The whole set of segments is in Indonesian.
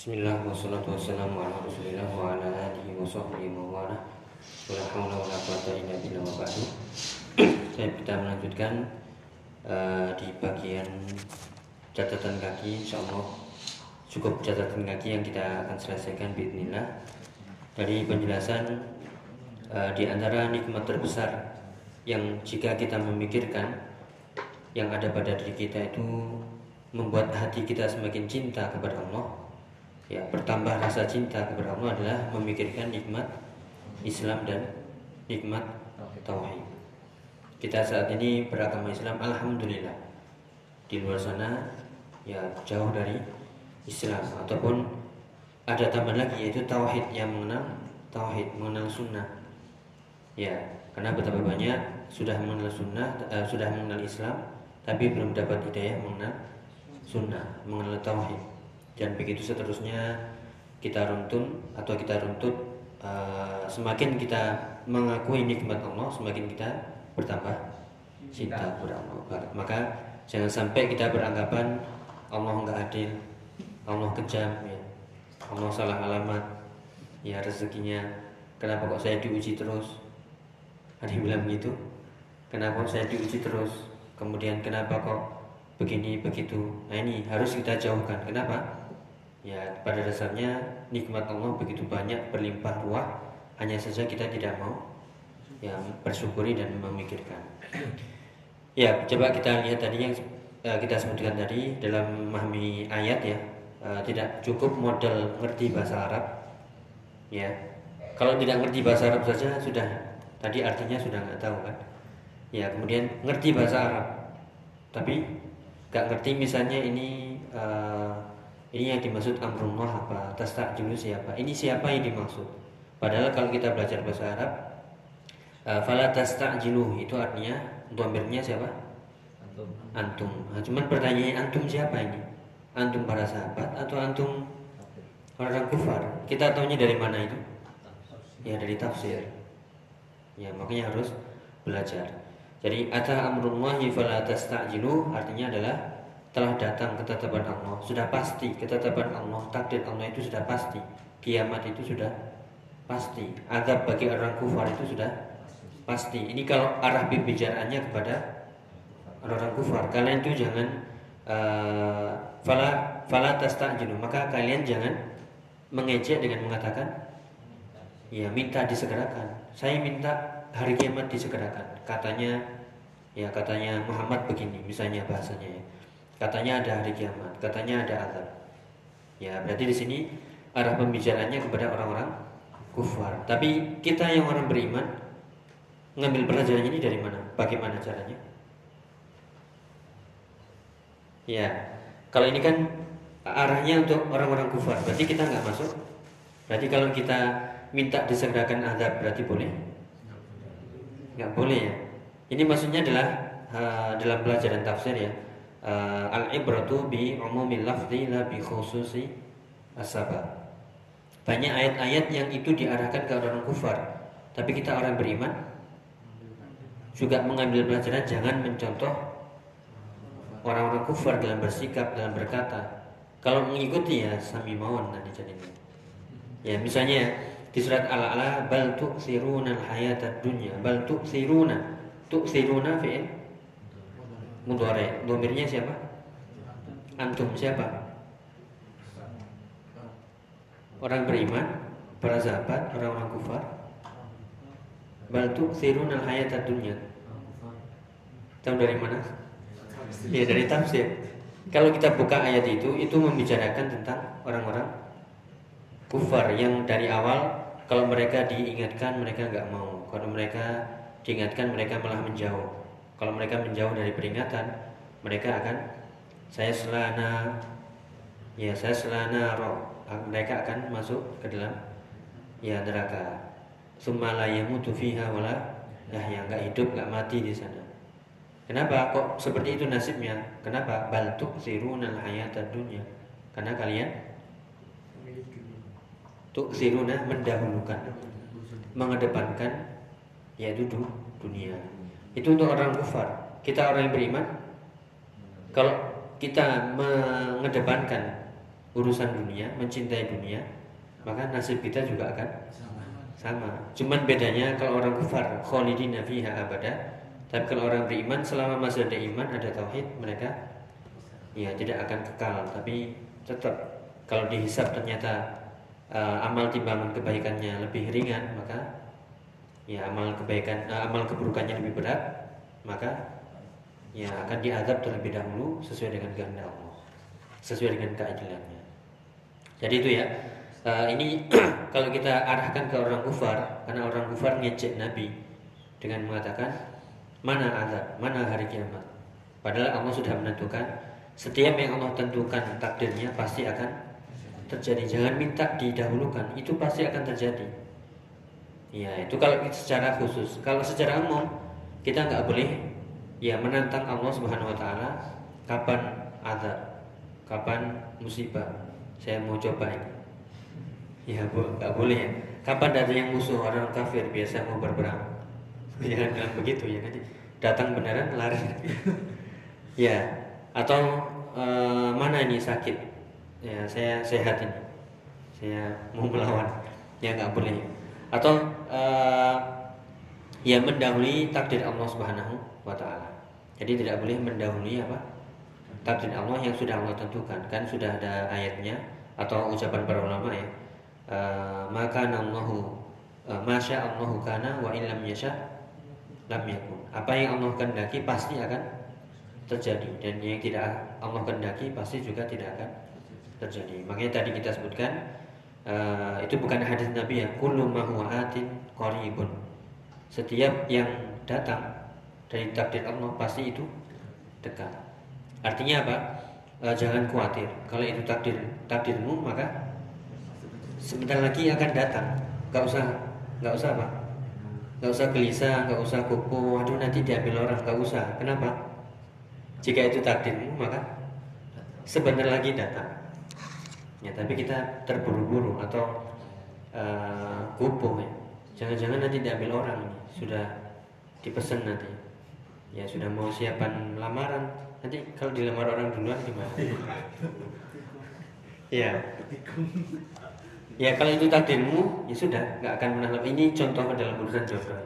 Bismillah Saya kita melanjutkan uh, di bagian catatan kaki insyaallah. Cukup catatan kaki yang kita akan selesaikan bismillah. Dari penjelasan uh, di antara nikmat terbesar yang jika kita memikirkan yang ada pada diri kita itu membuat hati kita semakin cinta kepada Allah ya bertambah rasa cinta kepada Allah adalah memikirkan nikmat Islam dan nikmat tauhid. Kita saat ini beragama Islam alhamdulillah. Di luar sana ya jauh dari Islam. Ataupun ada tambahan lagi yaitu tauhid yang mengenal tauhid mengenal sunnah. Ya karena betapa banyak sudah mengenal sunnah uh, sudah mengenal Islam tapi belum dapat hidayah mengenal sunnah mengenal tauhid dan begitu seterusnya kita runtun atau kita runtut uh, semakin kita mengakui nikmat Allah semakin kita bertambah cinta kepada Allah. Maka jangan sampai kita beranggapan Allah nggak adil, Allah kejam, ya. Allah salah alamat, ya rezekinya. Kenapa kok saya diuji terus? Ada yang bilang begitu. Kenapa saya diuji terus? Kemudian kenapa kok begini begitu? Nah ini harus kita jauhkan. Kenapa? Ya pada dasarnya nikmat Allah begitu banyak berlimpah ruah, hanya saja kita tidak mau yang bersyukuri dan memikirkan. Ya, coba kita lihat tadi yang uh, kita sebutkan tadi dalam memahami ayat ya, uh, tidak cukup modal ngerti bahasa Arab. Ya, kalau tidak ngerti bahasa Arab saja sudah tadi artinya sudah nggak tahu kan. Ya, kemudian ngerti bahasa Arab, tapi nggak ngerti misalnya ini uh, ini yang dimaksud amrullah apa, tastakjilu siapa, ini siapa yang dimaksud. Padahal kalau kita belajar bahasa Arab, uh, fala tasta'jilu itu artinya domirnya siapa? Antum. Antum. Nah, cuman pertanyaannya antum siapa ini? Antum para sahabat atau antum orang kufar? Kita tahunya dari mana itu? Ya dari tafsir. Ya makanya harus belajar. Jadi ata amrullahi fala tasta'jilu artinya adalah telah datang ketetapan Allah sudah pasti ketetapan Allah takdir Allah itu sudah pasti kiamat itu sudah pasti azab bagi orang kufar itu sudah pasti. Ini kalau arah pembicaraannya kepada orang-orang kufar, kalian itu jangan uh, fala fala tastajilu. Maka kalian jangan mengejek dengan mengatakan ya minta disegerakan. Saya minta hari kiamat disegerakan. Katanya ya katanya Muhammad begini misalnya bahasanya ya. Katanya ada hari kiamat, katanya ada azab. Ya, berarti di sini arah pembicaraannya kepada orang-orang kufar. Tapi kita yang orang beriman ngambil pelajaran ini dari mana? Bagaimana caranya? Ya, kalau ini kan arahnya untuk orang-orang kufar, berarti kita nggak masuk. Berarti kalau kita minta disegerakan azab, berarti boleh? Nggak boleh ya. Ini maksudnya adalah uh, dalam pelajaran tafsir ya. Uh, Al-ibratu bi umumil lafzi la bi khususi asbab. Banyak ayat-ayat yang itu diarahkan ke orang kufar, tapi kita orang beriman juga mengambil pelajaran jangan mencontoh orang-orang kufar dalam bersikap dalam berkata kalau mengikuti ya sami mawon nanti jadinya ya misalnya di surat al-ala bal tu'siruna al-hayata dunya bal tu'siruna tu'siruna fi'il mudhari domirnya siapa? Antum. Siapa? Orang beriman para sahabat orang-orang kufar bal tu'siruna al-hayata dunya tahu dari mana? Ya dari tafsir. Kalau kita buka ayat itu itu membicarakan tentang orang-orang kufar yang dari awal kalau mereka diingatkan mereka nggak mau. Kalau mereka diingatkan mereka malah menjauh kalau mereka menjauh dari peringatan mereka akan saya selana ya saya selana roh mereka akan masuk ke dalam ya neraka Sumala yamutu fiha wala ya yang nggak hidup nggak mati di sana. Kenapa kok seperti itu nasibnya? Kenapa? Baltuk sirunal hayatad dunya. Karena kalian tuk siruna mendahulukan, mengedepankan yaitu dunia. Itu untuk orang kufar. Kita orang yang beriman, kalau kita mengedepankan urusan dunia, mencintai dunia, maka nasib kita juga akan sama. Cuman bedanya kalau orang kufar khalidina fiha abada, tapi kalau orang beriman selama masih ada iman, ada tauhid, mereka ya tidak akan kekal, tapi tetap kalau dihisap ternyata uh, amal timbangan kebaikannya lebih ringan, maka ya amal kebaikan uh, amal keburukannya lebih berat, maka ya akan diadab terlebih dahulu sesuai dengan kehendak Allah, sesuai dengan keadilannya. Jadi itu ya uh, ini kalau kita arahkan ke orang kufar karena orang kufar ngecek Nabi dengan mengatakan mana azab, mana hari kiamat. Padahal Allah sudah menentukan setiap yang Allah tentukan takdirnya pasti akan terjadi. Jangan minta didahulukan, itu pasti akan terjadi. Ya itu kalau secara khusus. Kalau secara umum kita nggak boleh ya menantang Allah Subhanahu Wa Taala kapan azab, kapan musibah. Saya mau coba ini Ya bu, nggak boleh ya. Kapan datang yang musuh orang kafir biasa mau berperang? Jangan bilang begitu ya nanti datang beneran lari. ya atau e, mana ini sakit? Ya saya sehat ini. Saya mau melawan. Ya nggak boleh. Atau e, ya mendahului takdir Allah Subhanahu wa taala. Jadi tidak boleh mendahului apa? Takdir Allah yang sudah Allah tentukan. Kan sudah ada ayatnya atau ucapan para ulama ya Eh, maka Allahu uh, masya Allahu kana wa illam yasha lam yakun. Apa yang Allah kehendaki pasti akan terjadi dan yang tidak Allah kehendaki pasti juga tidak akan terjadi. Makanya tadi kita sebutkan uh, itu bukan hadis Nabi ya, kullu ma huwa atin qaribun. Setiap yang datang dari takdir Allah pasti itu dekat. Artinya apa? Uh, jangan khawatir. Kalau itu takdir takdirmu maka sebentar lagi akan datang nggak usah nggak usah apa nggak usah gelisah nggak usah kupu waduh nanti diambil orang nggak usah kenapa jika itu takdirmu maka sebentar lagi datang ya tapi kita terburu-buru atau uh, kupu ya jangan-jangan nanti diambil orang ini sudah dipesan nanti ya sudah mau siapan lamaran nanti kalau dilamar orang duluan gimana ya Ya kalau itu takdirmu, ya sudah, nggak akan pernah lebih. Ini contoh dalam urusan jodoh.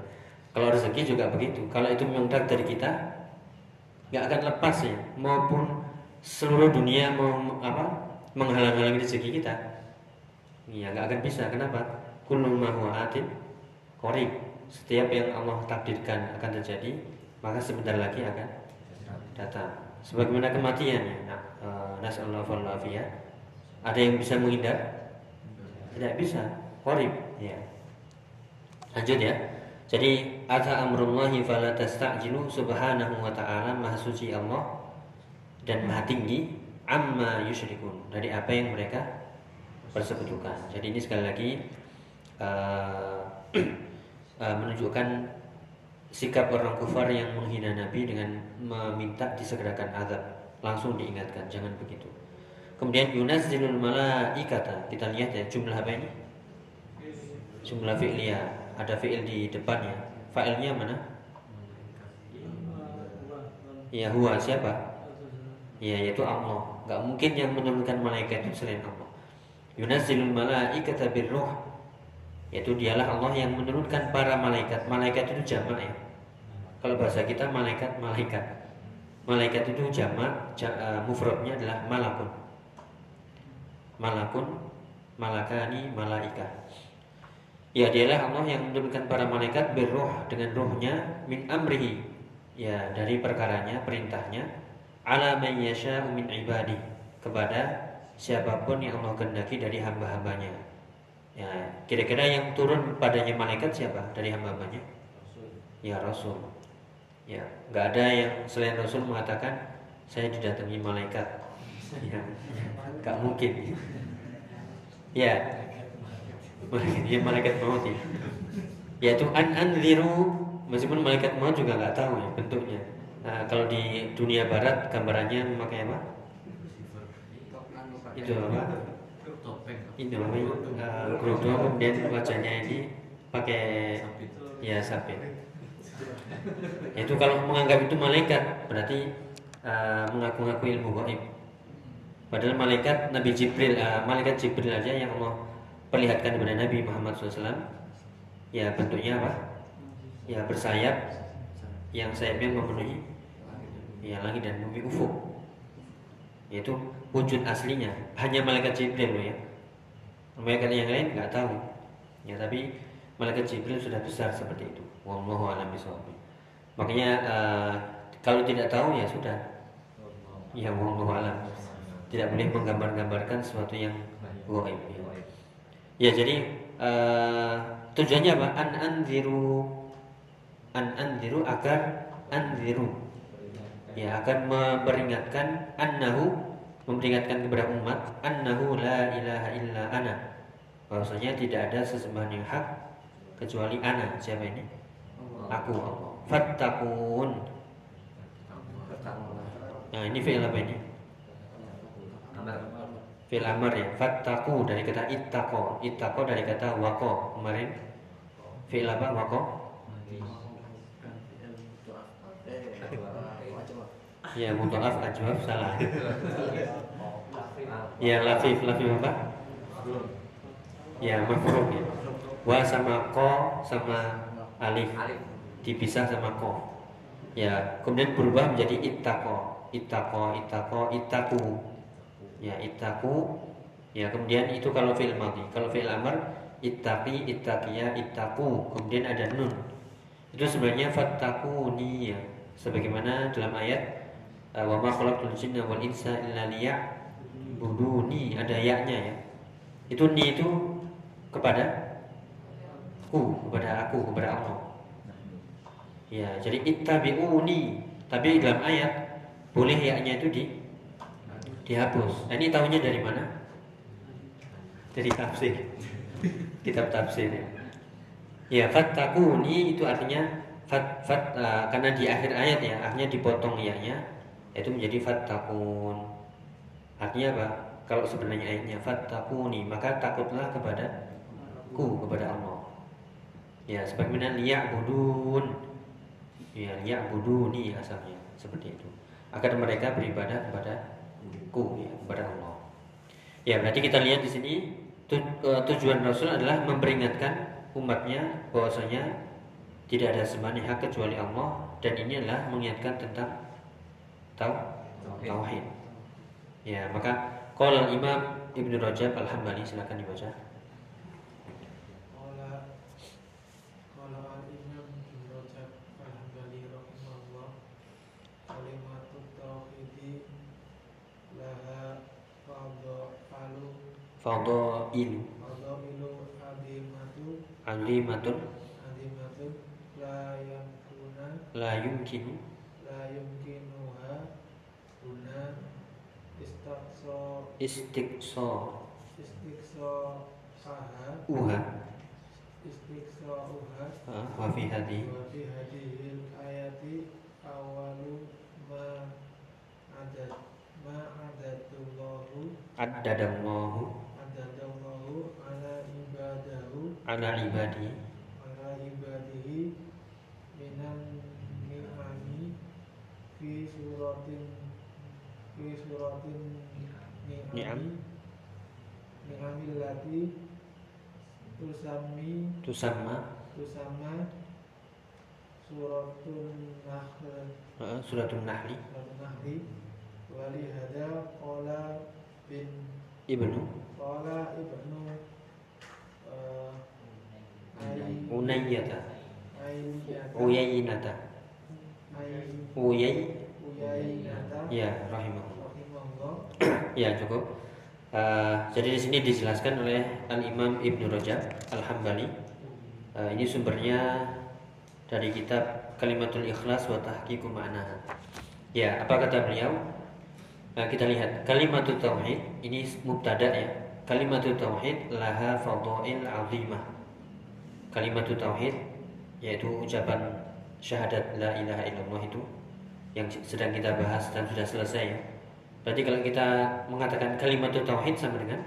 Kalau rezeki juga begitu. Kalau itu memang takdir kita, nggak akan lepas ya. Maupun seluruh dunia mau apa menghalang-halangi rezeki kita, ya nggak akan bisa. Kenapa? Kullu ma huwa korib. Setiap yang Allah takdirkan akan terjadi, maka sebentar lagi akan datang. Sebagaimana kematian ya. Nah, uh, nasallahu Ada yang bisa menghindar? Tidak bisa. Qorib. Ya. Lanjut ya. Jadi ata amrullahi fala tasta'jilu subhanahu wa ta'ala maha suci Allah dan maha tinggi amma yusyrikun dari apa yang mereka persekutukan. Jadi ini sekali lagi uh, uh, menunjukkan sikap orang kufar yang menghina Nabi dengan meminta disegerakan azab. Langsung diingatkan, jangan begitu. Kemudian yunazzilul malaikata. Kita lihat ya jumlah apa ini? Jumlah fi'liyah. Ada fi'il di depannya. Fa'ilnya mana? Ya huwa siapa? Ya yaitu Allah. Gak mungkin yang menurunkan malaikat itu selain Allah. Yunazzilul malaikata birruh. Yaitu dialah Allah yang menurunkan para malaikat. Malaikat itu jamak ya. Kalau bahasa kita malaikat malaikat. Malaikat itu jamak, uh, mufradnya adalah malakun malakun malakani malaika ya dialah Allah yang menurunkan para malaikat berroh dengan rohnya min amrihi ya dari perkaranya perintahnya ala man yasha'u min ibadi kepada siapa pun yang Allah kehendaki dari hamba-hambanya ya kira-kira yang turun padanya malaikat siapa dari hamba-hambanya ya Rasul ya nggak ada yang selain Rasul mengatakan saya didatangi malaikat ya Gak mungkin. Ya. Dia malaikat maut ya. Yaitu an anziru meskipun malaikat maut juga nggak tahu ya bentuknya. Nah, kalau di dunia barat gambarannya memakai apa? Itu apa? Itu apa? Uh, kerudung kemudian wajahnya ini pakai ya sabit. Itu kalau menganggap itu malaikat berarti uh, mengaku-ngaku ilmu gaib Padahal malaikat Nabi Jibril, uh, malaikat Jibril aja yang Allah perlihatkan kepada Nabi Muhammad SAW, ya bentuknya apa? Ya bersayap, yang sayapnya memenuhi ya langit dan bumi ufuk. Yaitu wujud aslinya hanya malaikat Jibril loh ya. Malaikat yang lain nggak tahu. Ya tapi malaikat Jibril sudah besar seperti itu. Wallahu a'lam. Makanya uh, kalau tidak tahu ya sudah. Ya wallahu a'lam. Tidak boleh menggambar-gambarkan sesuatu yang gaib. Ya. ya jadi uh, tujuannya apa? An anziru an anziru agar anziru ya akan memperingatkan annahu memperingatkan kepada umat annahu la ilaha illa ana. Bahwasanya tidak ada sesembahan yang hak kecuali ana. Siapa ini? Aku. Fattakun nah ini fi'il apa ini? Fi'il amar ya. Fattaku dari kata ittaqo ittaqo dari kata wako kemarin. Fi'il apa? Wako ya muta'af ajwab salah. Ya lafif lafif apa? Ya mafruk ya. Wa sama ko sama alif. Dipisah sama ko. Ya kemudian berubah menjadi ittaqo. Ittaqo ittaqo ittaku ya ittaku ya kemudian itu kalau fi'il madhi. Kalau fi'il amr ittaqi ittaqiya ittaku kemudian ada nun. Itu sebenarnya fattakuni ya. Sebagaimana dalam ayat wa ma khalaqtul jinna wal insa illa liya'buduni. Ada yaknya ya. Itu ni itu kepada ku kepada aku kepada Allah. Ya jadi ittabi'uni. Tapi dalam ayat boleh yaknya itu di dihapus. Nah, ini tahunya dari mana? Dari tafsir. Kitab tafsir ya. Ya fattakuni itu artinya fat, fat uh, karena di akhir ayat ya akhirnya dipotong yaknya itu menjadi fattakun artinya apa? Kalau sebenarnya ayatnya fattakuni maka takutlah kepada ku kepada Allah. Ya sebagaimana liyak budun ya liyak buduni asalnya seperti itu. Agar mereka beribadah kepada ku ya, kepada Allah. Ya berarti kita lihat di sini uh, tujuan Rasul adalah memperingatkan umatnya bahwasanya tidak ada sembahan hak kecuali Allah dan ini adalah mengingatkan tentang? Tauhid. Ya, maka qala Imam Ibnu Rajab Al-Hambali silakan dibaca. Fadailu Fadailu adimatu Adimatun. Adimatun. La yumkina La yumkinu. La yumkinuha Istiqso. Istiqso. Saha. Uha. Istiqso Uha. Wa fi hadi. Wa fi hadihil ayati Awalu Ma Adad Ma adadullahu Addadallahu Adadullahu Ala ibadahu. Ala ibadi Ala ibadihi Minan ni'ami Fi suratin Fi suratin Ni'am. ni'ami Ni'amil lati Tusami Tusamma Tusama Suratun Nahl. Uh, Suratun Nahli. Suratun Nahli. Wali hada Qala bin Ibnu. Qala ibnu uh, Ay- Unayyata. Ayyata Uyayyinata Ay- Uyay Uyainata. Ya Rahimahullah. Ya cukup Uh, jadi di sini dijelaskan oleh Al Imam Ibnu Rajab Al Hambali. Uh, ini sumbernya dari kitab Kalimatul Ikhlas wa Tahqiqu Ma'naha. Ya, apa kata beliau? Nah, kita lihat kalimatul tauhid ini mubtada ya. Kalimatul tauhid laha fadhail azimah. Kalimatul tauhid yaitu ucapan syahadat la ilaha illallah itu yang sedang kita bahas dan sudah selesai ya. Berarti kalau kita mengatakan kalimat tauhid sama dengan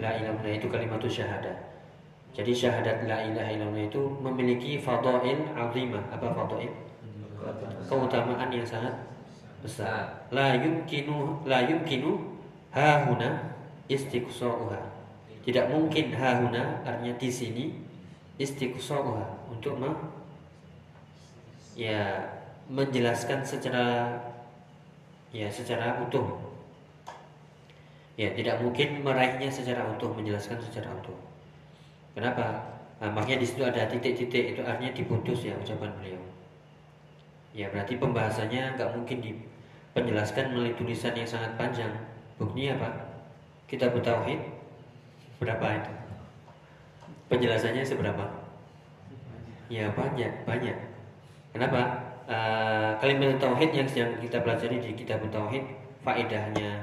la ilaha illallah itu kalimat syahadat. Jadi syahadat la ilaha illallah itu memiliki fadail azimah. Apa fadail? Keutamaan yang sangat besar. La yumkinu la yumkinu hahuna istiqsa'uha. Tidak mungkin hahuna artinya di sini istiqsa'uha untuk me, ya menjelaskan secara ya secara utuh. Ya, tidak mungkin meraihnya secara utuh, menjelaskan secara utuh. Kenapa? Nah, makanya di situ ada titik-titik itu artinya diputus ya ucapan beliau. Ya berarti pembahasannya nggak mungkin dipenjelaskan melalui tulisan yang sangat panjang. Buktinya apa? Kita bertauhid berapa itu? Penjelasannya seberapa? Ya banyak, banyak. Kenapa? Uh, kalimat tauhid yang sedang kita pelajari di kitab tauhid faedahnya,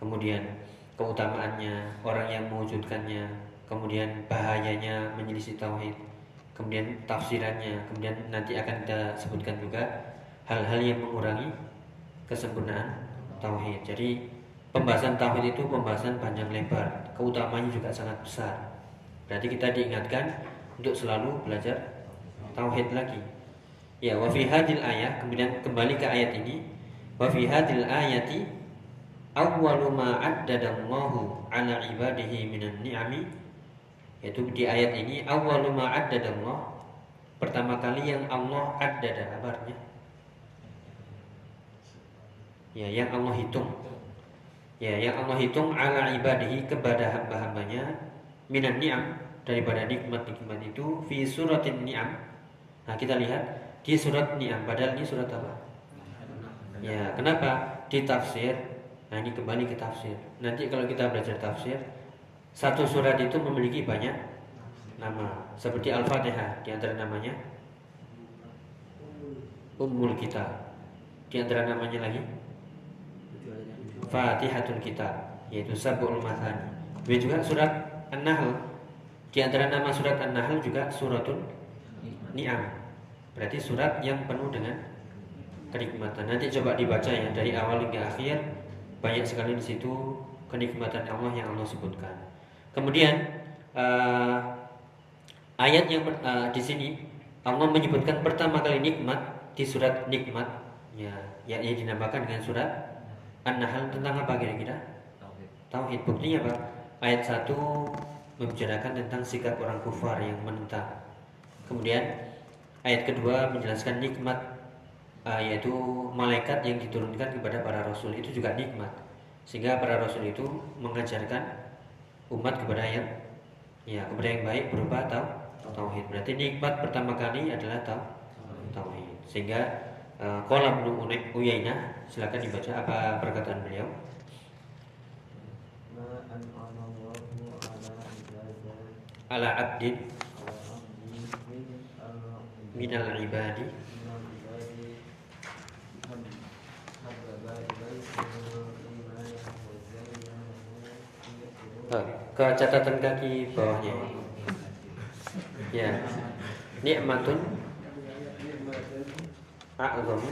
kemudian keutamaannya, orang yang mewujudkannya, kemudian bahayanya menyelisih tauhid, kemudian tafsirannya, kemudian nanti akan kita sebutkan juga hal-hal yang mengurangi kesempurnaan tauhid. Jadi pembahasan tauhid itu pembahasan panjang lebar, keutamanya juga sangat besar. Berarti kita diingatkan untuk selalu belajar tauhid lagi. Ya, wa fi hadil ayat, kemudian kembali ke ayat ini. Wa fi hadil ayati awwalu ma addadallahu ala ibadihi minan ni'ami. Yaitu di ayat ini awwalu ma addadallah pertama kali yang Allah addada kabarnya ya yang Allah hitung. Ya yang Allah hitung ala ibadihi kepada hamba-hambanya minan ni'am daripada nikmat-nikmat itu fi suratin ni'am. Nah kita lihat di surat Ni'am padahal ini surat apa? Ya, kenapa? Di tafsir. Nah, ini kembali ke tafsir. Nanti kalau kita belajar tafsir, satu surat itu memiliki banyak nama. Seperti Al-Fatihah di antara namanya Ummul Kitab. Di antara namanya lagi Fatihatul Kitab, yaitu Sabul Mathani. Kemudian juga surat An-Nahl. Di antara nama surat An-Nahl juga suratul Ni'am. Berarti surat yang penuh dengan kenikmatan. Nanti coba dibaca ya dari awal hingga akhir banyak sekali di situ kenikmatan Allah yang Allah sebutkan. Kemudian uh, ayat yang uh, di sini Allah menyebutkan pertama kali nikmat di surat nikmat ya yakni dinamakan dengan surat An-Nahl tentang apa kira-kira? Tauhid. Buktinya apa? Ayat 1 membicarakan tentang sikap orang kufar yang menentang. Kemudian Ayat kedua menjelaskan nikmat uh, yaitu malaikat yang diturunkan kepada para rasul itu juga nikmat. Sehingga para rasul itu mengajarkan umat kepada yang ya kepada yang baik berupa tau, tauhid. Berarti nikmat pertama kali adalah tau, tauhid. Sehingga uh, kolam Uyainah silakan dibaca apa perkataan beliau. ala abdin minal ibadi. Oh, ke catatan kaki bawahnya. Ya. Nikmatun a'zamu.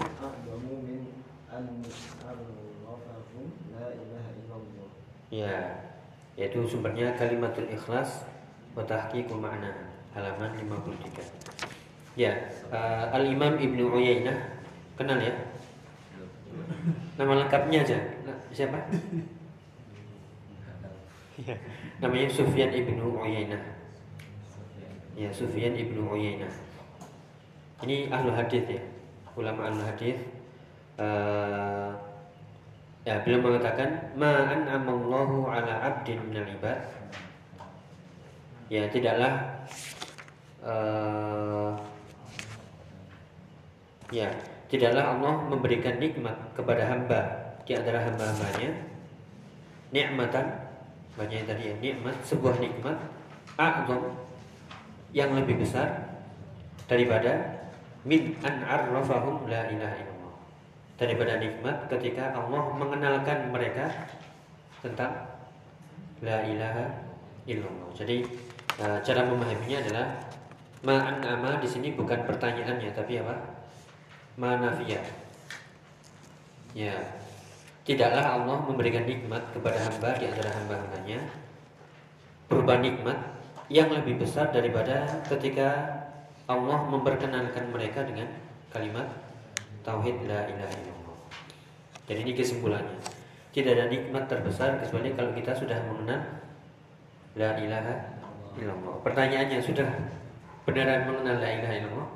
Ya. Yaitu sumbernya kalimatul ikhlas wa tahqiqu ma'na. Halaman 53 Ya, uh, Al Imam Ibnu Uyainah kenal ya? Nama lengkapnya aja. Siapa? Ya, namanya Sufyan Ibnu Uyainah. Ya, Sufyan Ibnu Uyainah. Ini ahlu hadis ya, ulama ahlu hadis. Uh, ya, beliau mengatakan, "Ma an'amallahu ala 'abdin minal ibad." Ya, tidaklah uh, Ya, tidaklah Allah memberikan nikmat kepada hamba. Di antara hamba-hambanya nikmatan banyak yang tadi ya nikmat sebuah nikmat a'zam yang lebih besar daripada min an arrafahum la ilaha illallah. Daripada nikmat ketika Allah mengenalkan mereka tentang la ilaha illallah. Jadi eh, cara memahaminya adalah ma'an ama di sini bukan pertanyaannya tapi apa manafiyah. Ya, tidaklah Allah memberikan nikmat kepada hamba di antara hamba-hambanya berupa nikmat yang lebih besar daripada ketika Allah memperkenalkan mereka dengan kalimat tauhid la ilaha illallah. Jadi ini kesimpulannya. Tidak ada nikmat terbesar kecuali kalau kita sudah mengenal la ilaha illallah. Pertanyaannya sudah beneran mengenal la ilaha illallah?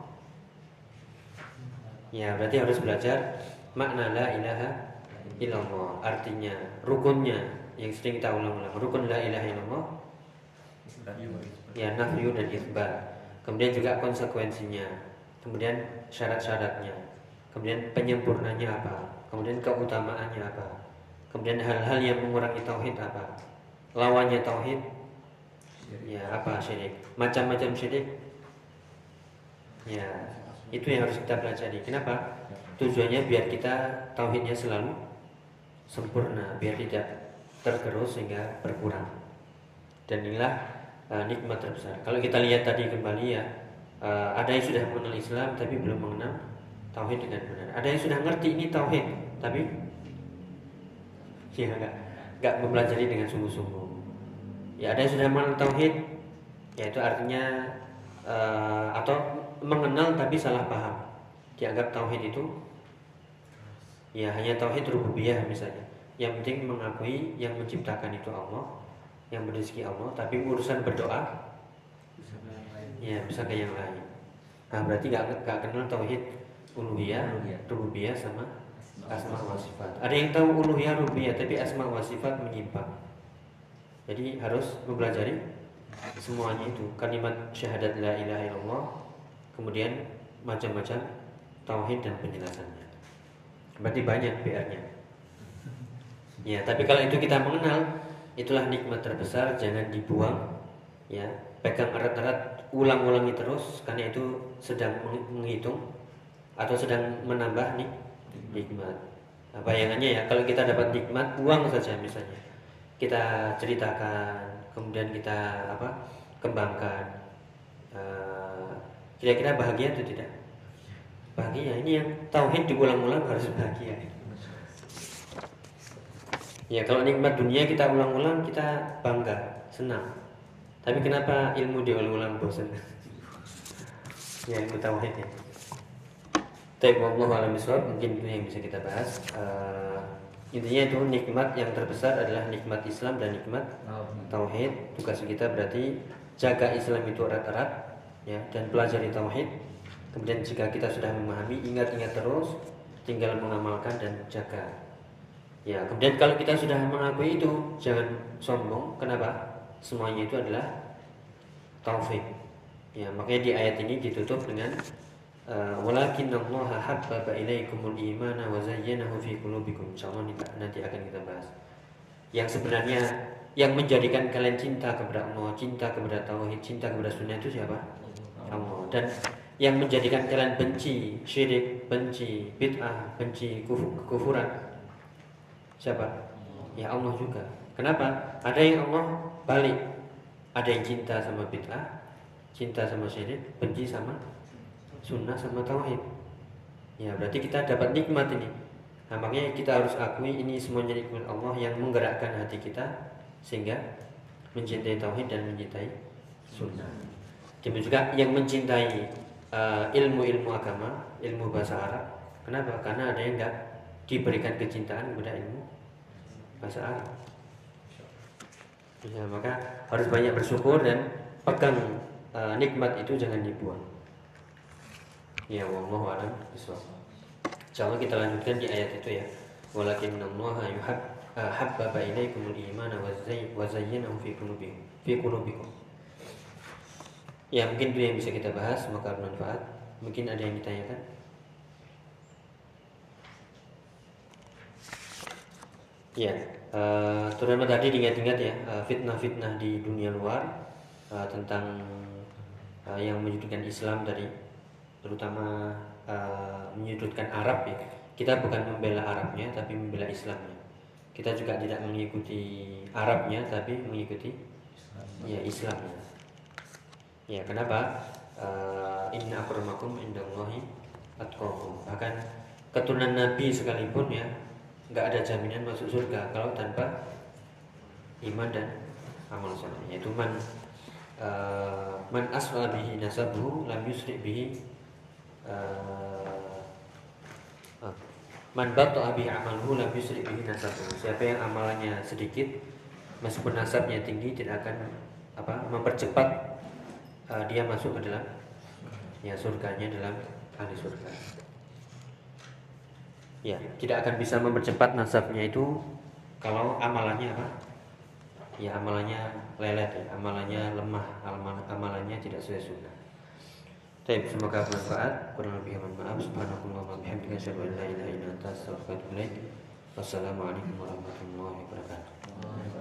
Ya, berarti harus belajar makna la ilaha illallah. Artinya, rukunnya yang sering kita ulang-ulang. Rukun la ilaha illallah ya nafyu dan isbat. Kemudian juga konsekuensinya. Kemudian syarat-syaratnya. Kemudian penyempurnanya apa? Kemudian keutamaannya apa? Kemudian hal-hal yang mengurangi tauhid apa? Lawannya tauhid ya apa syirik? Macam-macam syirik. Ya, itu yang harus kita pelajari. Kenapa? Tujuannya biar kita tauhidnya selalu sempurna, biar tidak tergerus sehingga berkurang. Dan inilah uh, nikmat terbesar. Kalau kita lihat tadi kembali ya, uh, ada yang sudah mengenal Islam tapi belum mengenal tauhid dengan benar. Ada yang sudah ngerti ini tauhid tapi ya enggak enggak mempelajari dengan sungguh-sungguh. Ya ada yang sudah mengenal tauhid, yaitu artinya uh, atau mengenal tapi salah paham. Dianggap tauhid itu ya hanya tauhid rububiyah misalnya. Yang penting mengakui yang menciptakan itu Allah, yang berizki Allah, tapi urusan berdoa ya bisa ke yang lain. Nah berarti gak, gak kenal tauhid uluhiyah, rububiyah sama asma wa sifat. Ada yang tahu uluhiyah rububiyah tapi asma wa sifat menyimpang. Jadi harus mempelajari semuanya itu kalimat syahadat la ilaha illallah kemudian macam-macam tauhid dan penjelasannya. Berarti banyak PR-nya. Ya tapi kalau itu kita mengenal itulah nikmat terbesar jangan dibuang ya. Pegang erat-erat ulang-ulangi terus karena itu sedang menghitung atau sedang menambah nih nikmat. Nah, bayangannya ya kalau kita dapat nikmat uang saja misalnya. Kita ceritakan kemudian kita apa kembangkan kira-kira bahagia atau tidak? Bahagia. Ini yang tauhid diulang-ulang harus bahagia. Ya kalau nikmat dunia kita ulang-ulang kita bangga senang. Tapi kenapa ilmu diulang-ulang bosan ya ilmu tauhid ya. Tapi Allah alam mungkin itu yang bisa kita bahas. Uh, intinya itu nikmat yang terbesar adalah nikmat Islam dan nikmat tauhid. Tugas kita berarti jaga Islam itu erat-erat ya dan pelajari tauhid. Kemudian jika kita sudah memahami ingat-ingat terus tinggal mengamalkan dan jaga. Ya kemudian kalau kita sudah mengakui itu jangan sombong. Kenapa? Semuanya itu adalah taufik ya makanya di ayat ini ditutup dengan eh, walakin Allah habbaba ilaikumul imana wa zayyanahu fi qulubikum. Insyaallah nanti akan kita bahas. Yang sebenarnya yang menjadikan kalian cinta kepada Allah, cinta kepada tauhid, cinta kepada sunnah itu siapa? Allah. Dan yang menjadikan kalian benci syirik, benci bid'ah, benci kufuran siapa? Ya Allah juga. Kenapa? Ada yang Allah balik. Ada yang cinta sama bid'ah, cinta sama syirik, benci sama sunnah sama tauhid. Ya berarti kita dapat nikmat ini. Nah, makanya kita harus akui ini semuanya nikmat Allah yang menggerakkan hati kita sehingga mencintai tauhid dan mencintai sunnah. Demikian juga yang mencintai uh, ilmu-ilmu agama, ilmu bahasa Arab. Kenapa? Karena ada yang enggak diberikan kecintaan kepada ilmu bahasa Arab. Ya, maka harus banyak bersyukur dan pegang uh, nikmat itu jangan dibuang. Ya Allah a'lam Insyaallah kita lanjutkan di ayat itu ya. Walakin Allah yuhab habbaba ilaikumul imana wa zayyanahu fi qulubikum fi qulubikum. Ya mungkin itu yang bisa kita bahas semoga bermanfaat. Mungkin ada yang ditanyakan. Ya, uh, terutama tadi diingat-ingat ya fitnah-fitnah uh, di dunia luar uh, tentang uh, yang menyudutkan Islam dari terutama uh, menyudutkan Arab ya. Kita bukan membela Arabnya tapi membela Islamnya kita juga tidak mengikuti Arabnya tapi mengikuti ya Islamnya ya kenapa? Uh, inna akramakum indallahi atqakum. Bahkan keturunan Nabi sekalipun ya nggak ada jaminan masuk surga kalau tanpa iman dan amal soleh. Yaitu man uh, man aswa bihi nasabuhu lam yusri bihi uh, uh, Man batta'a bihi amaluhu lam yusri bihi nasabuhu. Siapa yang amalannya sedikit meskipun nasabnya tinggi tidak akan apa mempercepat uh, dia masuk ke dalam ya surganya dalam ahli surga. Ya, tidak akan bisa mempercepat nasabnya itu kalau amalannya apa? Ya amalannya lelet ya, amalannya lemah, amalannya tidak sesuai sunnah. Baik, semoga bermanfaat. Kurang lebih mohon maaf. Subhanallah wa bihamdika asyhadu an la ilaha illa anta astaghfiruka wa atubu ilaik. Wassalamualaikum warahmatullahi wabarakatuh.